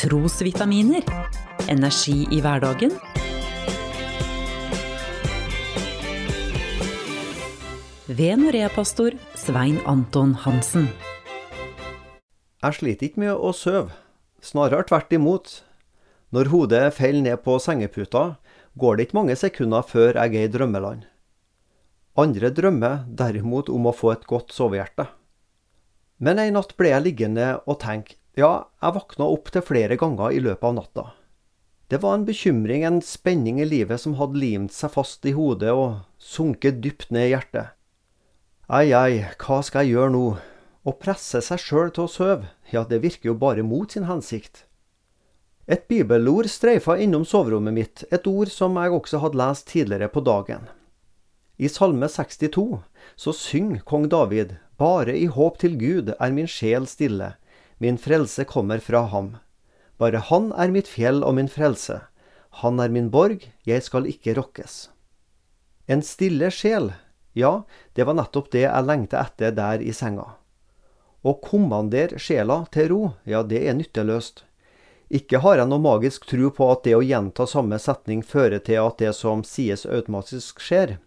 Trosvitaminer. Energi i hverdagen. Ved Norea-pastor Svein Anton Hansen. Jeg sliter ikke med å sove, snarere tvert imot. Når hodet faller ned på sengeputa, går det ikke mange sekunder før jeg er i drømmeland. Andre drømmer derimot om å få et godt sovehjerte. Men en natt ble jeg liggende og tenke, ja, jeg våkna opp til flere ganger i løpet av natta. Det var en bekymring, en spenning i livet som hadde limt seg fast i hodet og sunket dypt ned i hjertet. Ei, ei, hva skal jeg gjøre nå? Å presse seg sjøl til å sove, ja, det virker jo bare mot sin hensikt. Et bibelord streifa innom soverommet mitt, et ord som jeg også hadde lest tidligere på dagen. I Salme 62 så synger kong David, bare i håp til Gud er min sjel stille, min frelse kommer fra ham. Bare Han er mitt fjell og min frelse. Han er min borg, jeg skal ikke rokkes. En stille sjel, ja, det var nettopp det jeg lengta etter der i senga. Å kommandere sjela til ro, ja, det er nytteløst. Ikke har jeg noe magisk tro på at det å gjenta samme setning fører til at det som sies automatisk skjer.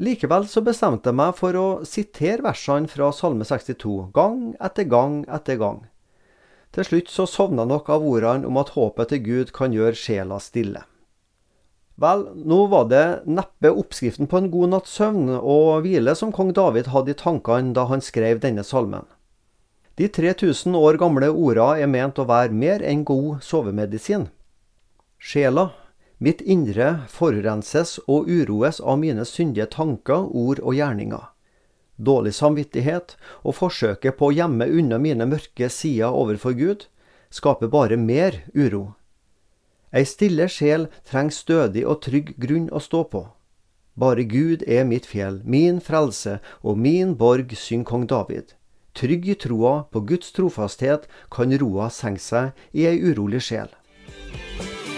Likevel så bestemte jeg meg for å sitere versene fra Salme 62 gang etter gang etter gang. Til slutt så sovna nok av ordene om at håpet til Gud kan gjøre sjela stille. Vel, nå var det neppe oppskriften på en god natts søvn og hvile som kong David hadde i tankene da han skrev denne salmen. De 3000 år gamle orda er ment å være mer enn god sovemedisin. Sjela, mitt indre, forurenses og uroes av mine syndige tanker, ord og gjerninger dårlig samvittighet og forsøket på å gjemme unna mine mørke sider overfor Gud, skaper bare mer uro. Ei stille sjel trenger stødig og trygg grunn å stå på. Bare Gud er mitt fjell, min frelse og min borg, synger kong David. Trygg i troa på Guds trofasthet kan roa senke seg i ei urolig sjel.